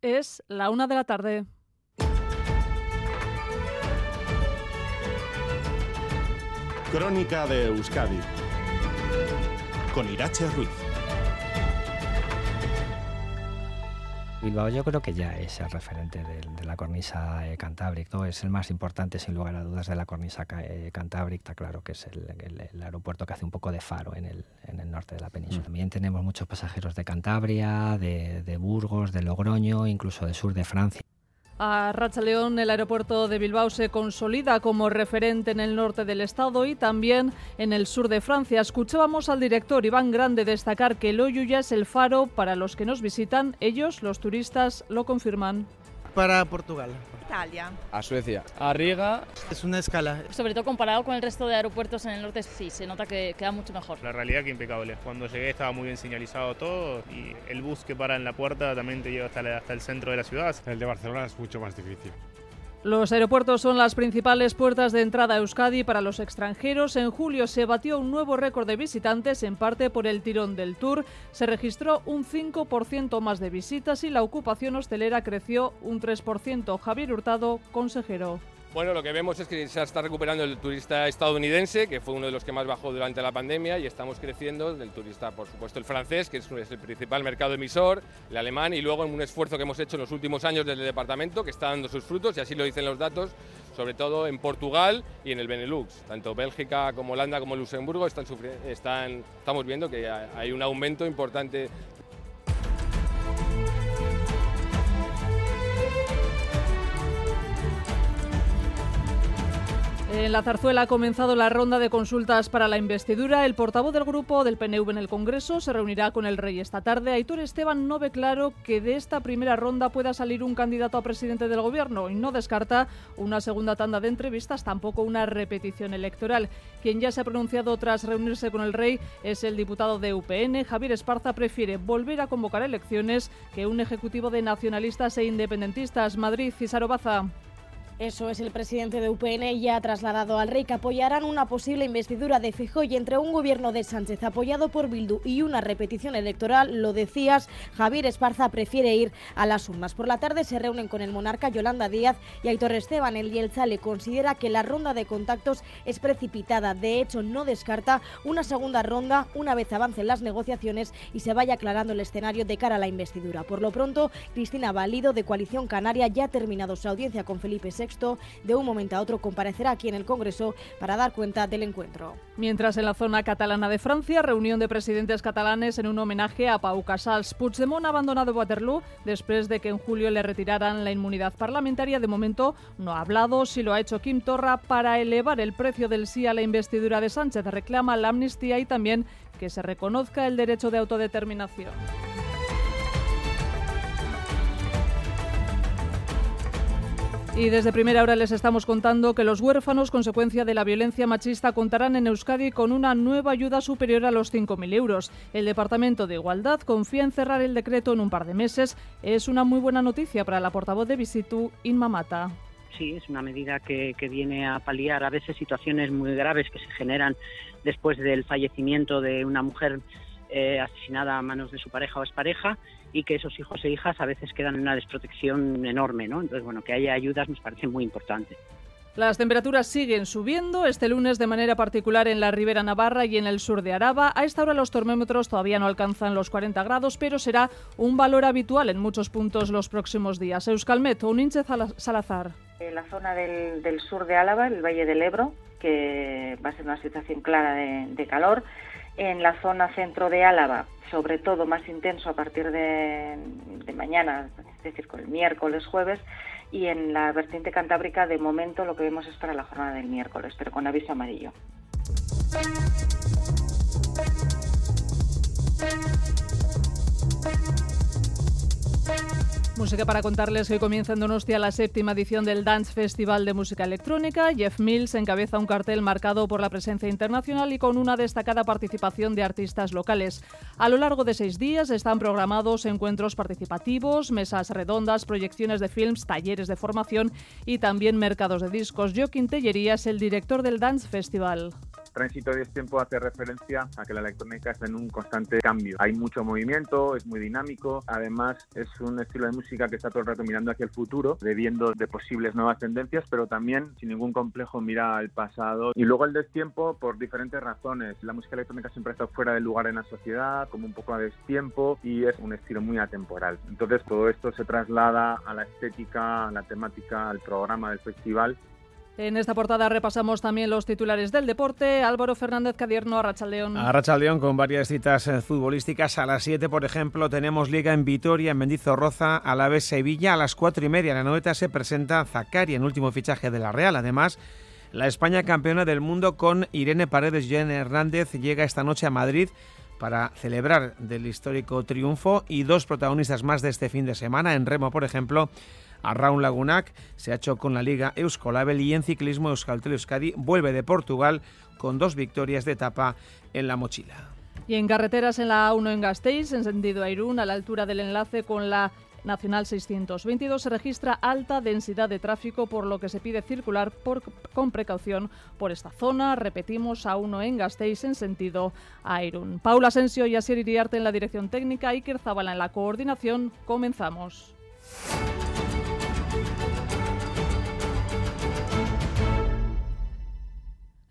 Es la una de la tarde. Crónica de Euskadi con Irache Ruiz. Bilbao yo creo que ya es el referente de, la cornisa eh, cantábrica, es el más importante sin lugar a dudas de la cornisa eh, cantábrica, claro que es el, aeropuerto que hace un poco de faro en el, en el norte de la península. Mm. También tenemos muchos pasajeros de Cantabria, de, de Burgos, de Logroño, incluso del sur de Francia. A Racha León, el aeropuerto de Bilbao se consolida como referente en el norte del estado y también en el sur de Francia. Escuchábamos al director Iván Grande destacar que el ya es el faro para los que nos visitan. Ellos, los turistas, lo confirman para Portugal. Italia. A Suecia. A Riga. Es una escala. Sobre todo comparado con el resto de aeropuertos en el norte, sí, se nota que queda mucho mejor. La realidad que impecable. Cuando llegué estaba muy bien señalizado todo y el bus que para en la puerta también te lleva hasta, hasta el centro de la ciudad. El de Barcelona es mucho más difícil. Los aeropuertos son las principales puertas de entrada a Euskadi para los extranjeros. En julio se batió un nuevo récord de visitantes, en parte por el tirón del Tour. Se registró un 5% más de visitas y la ocupación hostelera creció un 3%. Javier Hurtado, consejero. Bueno, lo que vemos es que se está recuperando el turista estadounidense, que fue uno de los que más bajó durante la pandemia, y estamos creciendo del turista, por supuesto, el francés, que es el principal mercado emisor, el alemán, y luego en un esfuerzo que hemos hecho en los últimos años desde el departamento, que está dando sus frutos, y así lo dicen los datos, sobre todo en Portugal y en el Benelux. Tanto Bélgica como Holanda como Luxemburgo están, están estamos viendo que hay un aumento importante En la zarzuela ha comenzado la ronda de consultas para la investidura. El portavoz del grupo del PNV en el Congreso se reunirá con el rey esta tarde. Aitor Esteban no ve claro que de esta primera ronda pueda salir un candidato a presidente del Gobierno y no descarta una segunda tanda de entrevistas, tampoco una repetición electoral. Quien ya se ha pronunciado tras reunirse con el rey es el diputado de UPN. Javier Esparza prefiere volver a convocar elecciones que un ejecutivo de nacionalistas e independentistas. Madrid, Cisaro Baza. Eso es, el presidente de UPN ya ha trasladado al rey que apoyarán una posible investidura de Fijó y entre un gobierno de Sánchez apoyado por Bildu y una repetición electoral, lo decías, Javier Esparza prefiere ir a las urnas. Por la tarde se reúnen con el monarca Yolanda Díaz y Aitor Esteban. El le considera que la ronda de contactos es precipitada. De hecho, no descarta una segunda ronda una vez avancen las negociaciones y se vaya aclarando el escenario de cara a la investidura. Por lo pronto, Cristina Valido de Coalición Canaria ya ha terminado su audiencia con Felipe VI de un momento a otro comparecerá aquí en el Congreso para dar cuenta del encuentro. Mientras en la zona catalana de Francia, reunión de presidentes catalanes en un homenaje a Pau Casals. Puigdemont ha abandonado Waterloo después de que en julio le retiraran la inmunidad parlamentaria. De momento no ha hablado, si lo ha hecho Kim Torra para elevar el precio del sí a la investidura de Sánchez. Reclama la amnistía y también que se reconozca el derecho de autodeterminación. Y desde primera hora les estamos contando que los huérfanos, consecuencia de la violencia machista, contarán en Euskadi con una nueva ayuda superior a los 5.000 euros. El Departamento de Igualdad confía en cerrar el decreto en un par de meses. Es una muy buena noticia para la portavoz de Visitu, Inma Mata. Sí, es una medida que, que viene a paliar a veces situaciones muy graves que se generan después del fallecimiento de una mujer eh, asesinada a manos de su pareja o expareja y que esos hijos e hijas a veces quedan en una desprotección enorme, ¿no? Entonces, bueno, que haya ayudas nos parece muy importante. Las temperaturas siguen subiendo este lunes de manera particular en la Ribera Navarra y en el sur de Araba. A esta hora los termómetros todavía no alcanzan los 40 grados, pero será un valor habitual en muchos puntos los próximos días. Euskalmet o Ninche Salazar. En la zona del, sur de Álava, el Valle del Ebro, que va a ser una situación clara de calor en la zona centro de Álava, sobre todo más intenso a partir de, mañana, es decir, con el miércoles, jueves, y en la vertiente cantábrica de momento lo que vemos es para la jornada del miércoles, pero con aviso amarillo. Música para contarles que comienza en Donostia la séptima edición del Dance Festival de Música Electrónica. Jeff Mills encabeza un cartel marcado por la presencia internacional y con una destacada participación de artistas locales. A lo largo de seis días están programados encuentros participativos, mesas redondas, proyecciones de films, talleres de formación y también mercados de discos. Joaquín Tellería es el director del Dance Festival Tránsito de tiempo hace referencia a que la electrónica está en un constante cambio. Hay mucho movimiento, es muy dinámico, además es un estilo de música que está todo el rato mirando hacia el futuro, debiendo de posibles nuevas tendencias, pero también sin ningún complejo mira al pasado. Y luego el destiempo por diferentes razones. La música electrónica siempre estado fuera del lugar en la sociedad, como un poco a destiempo, y es un estilo muy atemporal. Entonces todo esto se traslada a la estética, a la temática, al programa del festival en esta portada repasamos también los titulares del deporte. Álvaro Fernández Cadierno, Arrachaldeón. Arrachaldeón con varias citas eh, futbolísticas. A las 7, por ejemplo, tenemos Liga en Vitoria, en Mendizorroza, a la vez Sevilla. A las 4 y media, en la noeta se presenta Zacari en último fichaje de la Real. Además, la España campeona del mundo con Irene Paredes y Jen Hernández llega esta noche a Madrid para celebrar del histórico triunfo y dos protagonistas más de este fin de semana. En remo, por ejemplo, a Raúl Lagunac se ha hecho con la Liga Euskolabel y en ciclismo Euskaltel Euskadi vuelve de Portugal con dos victorias de etapa en la mochila. Y en carreteras en la A1 en Gasteiz, en sentido a Irún, a la altura del enlace con la Nacional 622 se registra alta densidad de tráfico, por lo que se pide circular con precaución por esta zona. Repetimos, A1 en Gasteiz en sentido a Irún. Paula Asensio y Asier Iriarte en la dirección técnica, Iker Zabala en la coordinación. Comenzamos.